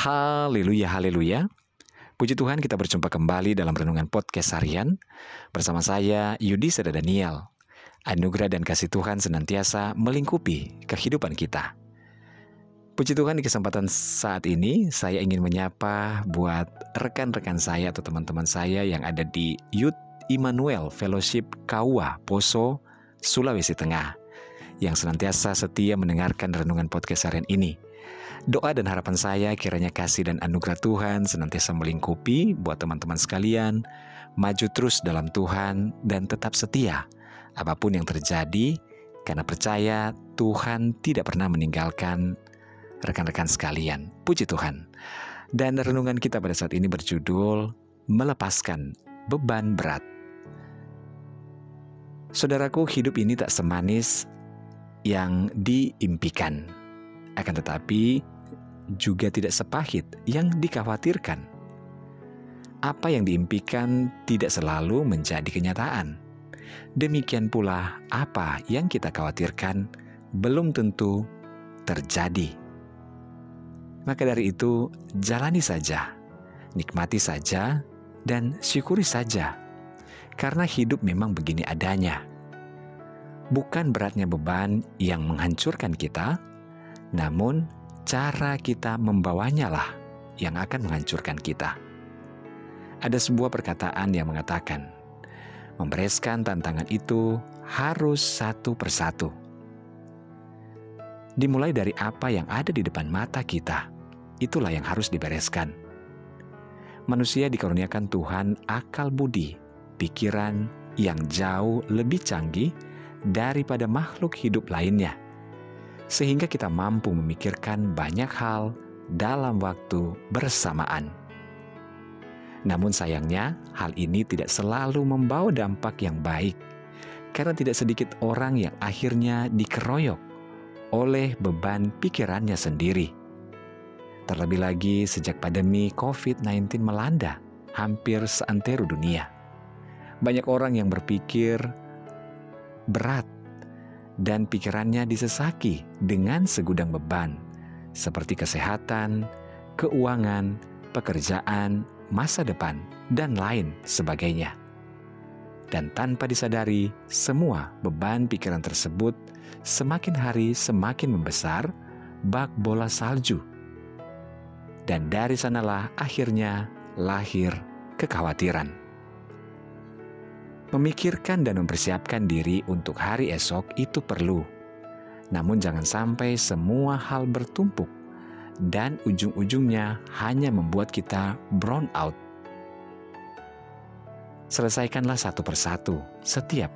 Haleluya, haleluya. Puji Tuhan kita berjumpa kembali dalam Renungan Podcast Harian bersama saya Yudi Seda Daniel. Anugerah dan kasih Tuhan senantiasa melingkupi kehidupan kita. Puji Tuhan di kesempatan saat ini saya ingin menyapa buat rekan-rekan saya atau teman-teman saya yang ada di Youth Immanuel Fellowship Kaua, Poso, Sulawesi Tengah yang senantiasa setia mendengarkan renungan podcast harian ini. Doa dan harapan saya kiranya kasih dan anugerah Tuhan senantiasa melingkupi buat teman-teman sekalian, maju terus dalam Tuhan dan tetap setia apa pun yang terjadi karena percaya Tuhan tidak pernah meninggalkan rekan-rekan sekalian. Puji Tuhan. Dan renungan kita pada saat ini berjudul melepaskan beban berat. Saudaraku, hidup ini tak semanis yang diimpikan. Akan tetapi, juga tidak sepahit yang dikhawatirkan. Apa yang diimpikan tidak selalu menjadi kenyataan. Demikian pula, apa yang kita khawatirkan belum tentu terjadi. Maka dari itu, jalani saja, nikmati saja, dan syukuri saja, karena hidup memang begini adanya. Bukan beratnya beban yang menghancurkan kita, namun cara kita membawanya lah yang akan menghancurkan kita. Ada sebuah perkataan yang mengatakan, membereskan tantangan itu harus satu persatu. Dimulai dari apa yang ada di depan mata kita, itulah yang harus dibereskan. Manusia dikaruniakan Tuhan akal budi, pikiran yang jauh lebih canggih daripada makhluk hidup lainnya sehingga kita mampu memikirkan banyak hal dalam waktu bersamaan. Namun sayangnya, hal ini tidak selalu membawa dampak yang baik, karena tidak sedikit orang yang akhirnya dikeroyok oleh beban pikirannya sendiri. Terlebih lagi sejak pandemi COVID-19 melanda hampir seantero dunia. Banyak orang yang berpikir berat dan pikirannya disesaki dengan segudang beban, seperti kesehatan, keuangan, pekerjaan, masa depan, dan lain sebagainya. Dan tanpa disadari, semua beban pikiran tersebut semakin hari semakin membesar bak bola salju. Dan dari sanalah akhirnya lahir kekhawatiran. Memikirkan dan mempersiapkan diri untuk hari esok itu perlu. Namun jangan sampai semua hal bertumpuk dan ujung-ujungnya hanya membuat kita brown out. Selesaikanlah satu persatu setiap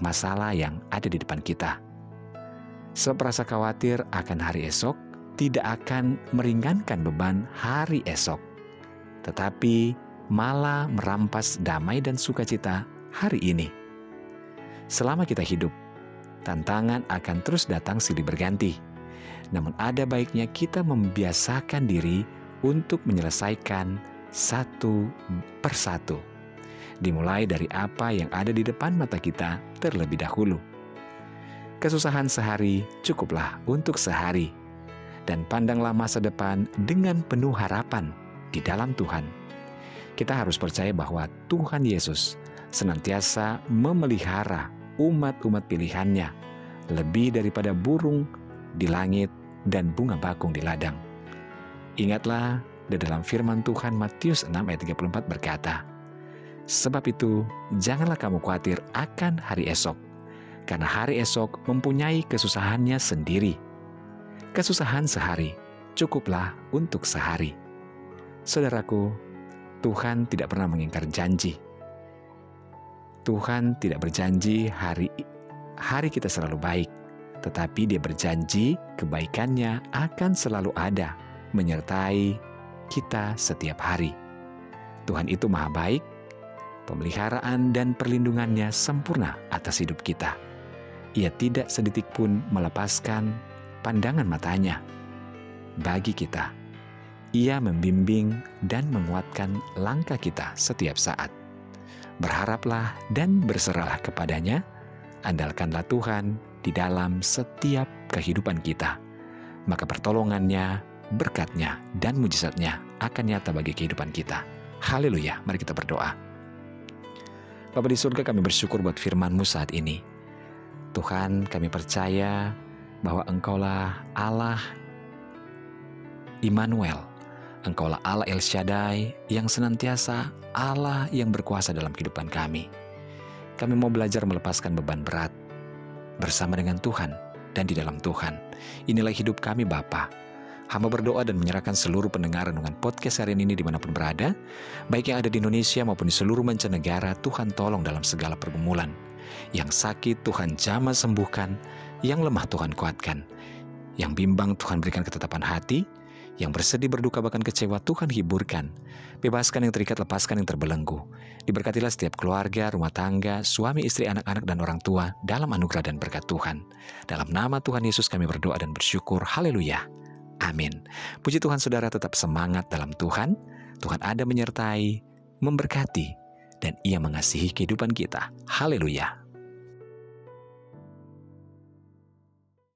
masalah yang ada di depan kita. Sebab rasa khawatir akan hari esok tidak akan meringankan beban hari esok, tetapi malah merampas damai dan sukacita hari ini. Selama kita hidup, tantangan akan terus datang silih berganti. Namun ada baiknya kita membiasakan diri untuk menyelesaikan satu persatu. Dimulai dari apa yang ada di depan mata kita terlebih dahulu. Kesusahan sehari cukuplah untuk sehari. Dan pandanglah masa depan dengan penuh harapan di dalam Tuhan. Kita harus percaya bahwa Tuhan Yesus senantiasa memelihara umat-umat pilihannya lebih daripada burung di langit dan bunga bakung di ladang. Ingatlah di dalam firman Tuhan Matius 6 ayat 34 berkata, Sebab itu, janganlah kamu khawatir akan hari esok, karena hari esok mempunyai kesusahannya sendiri. Kesusahan sehari cukuplah untuk sehari. Saudaraku, Tuhan tidak pernah mengingkar janji. Tuhan tidak berjanji hari hari kita selalu baik, tetapi Dia berjanji kebaikannya akan selalu ada menyertai kita setiap hari. Tuhan itu maha baik, pemeliharaan dan perlindungannya sempurna atas hidup kita. Ia tidak sedetik pun melepaskan pandangan matanya bagi kita. Ia membimbing dan menguatkan langkah kita setiap saat berharaplah dan berserahlah kepadanya, andalkanlah Tuhan di dalam setiap kehidupan kita. Maka pertolongannya berkatnya, dan mujizatnya akan nyata bagi kehidupan kita. Haleluya, mari kita berdoa. Bapak di surga kami bersyukur buat firman-Mu saat ini. Tuhan kami percaya bahwa Engkaulah Allah Immanuel. Engkaulah Allah El Shaddai yang senantiasa Allah yang berkuasa dalam kehidupan kami. Kami mau belajar melepaskan beban berat bersama dengan Tuhan dan di dalam Tuhan. Inilah hidup kami Bapa. Hamba berdoa dan menyerahkan seluruh pendengar renungan podcast hari ini di mana pun berada, baik yang ada di Indonesia maupun di seluruh mancanegara, Tuhan tolong dalam segala pergumulan. Yang sakit Tuhan jamah sembuhkan, yang lemah Tuhan kuatkan, yang bimbang Tuhan berikan ketetapan hati, yang bersedih berduka bahkan kecewa Tuhan hiburkan. Bebaskan yang terikat, lepaskan yang terbelenggu. Diberkatilah setiap keluarga, rumah tangga, suami, istri, anak-anak, dan orang tua dalam anugerah dan berkat Tuhan. Dalam nama Tuhan Yesus kami berdoa dan bersyukur. Haleluya. Amin. Puji Tuhan saudara tetap semangat dalam Tuhan. Tuhan ada menyertai, memberkati, dan ia mengasihi kehidupan kita. Haleluya.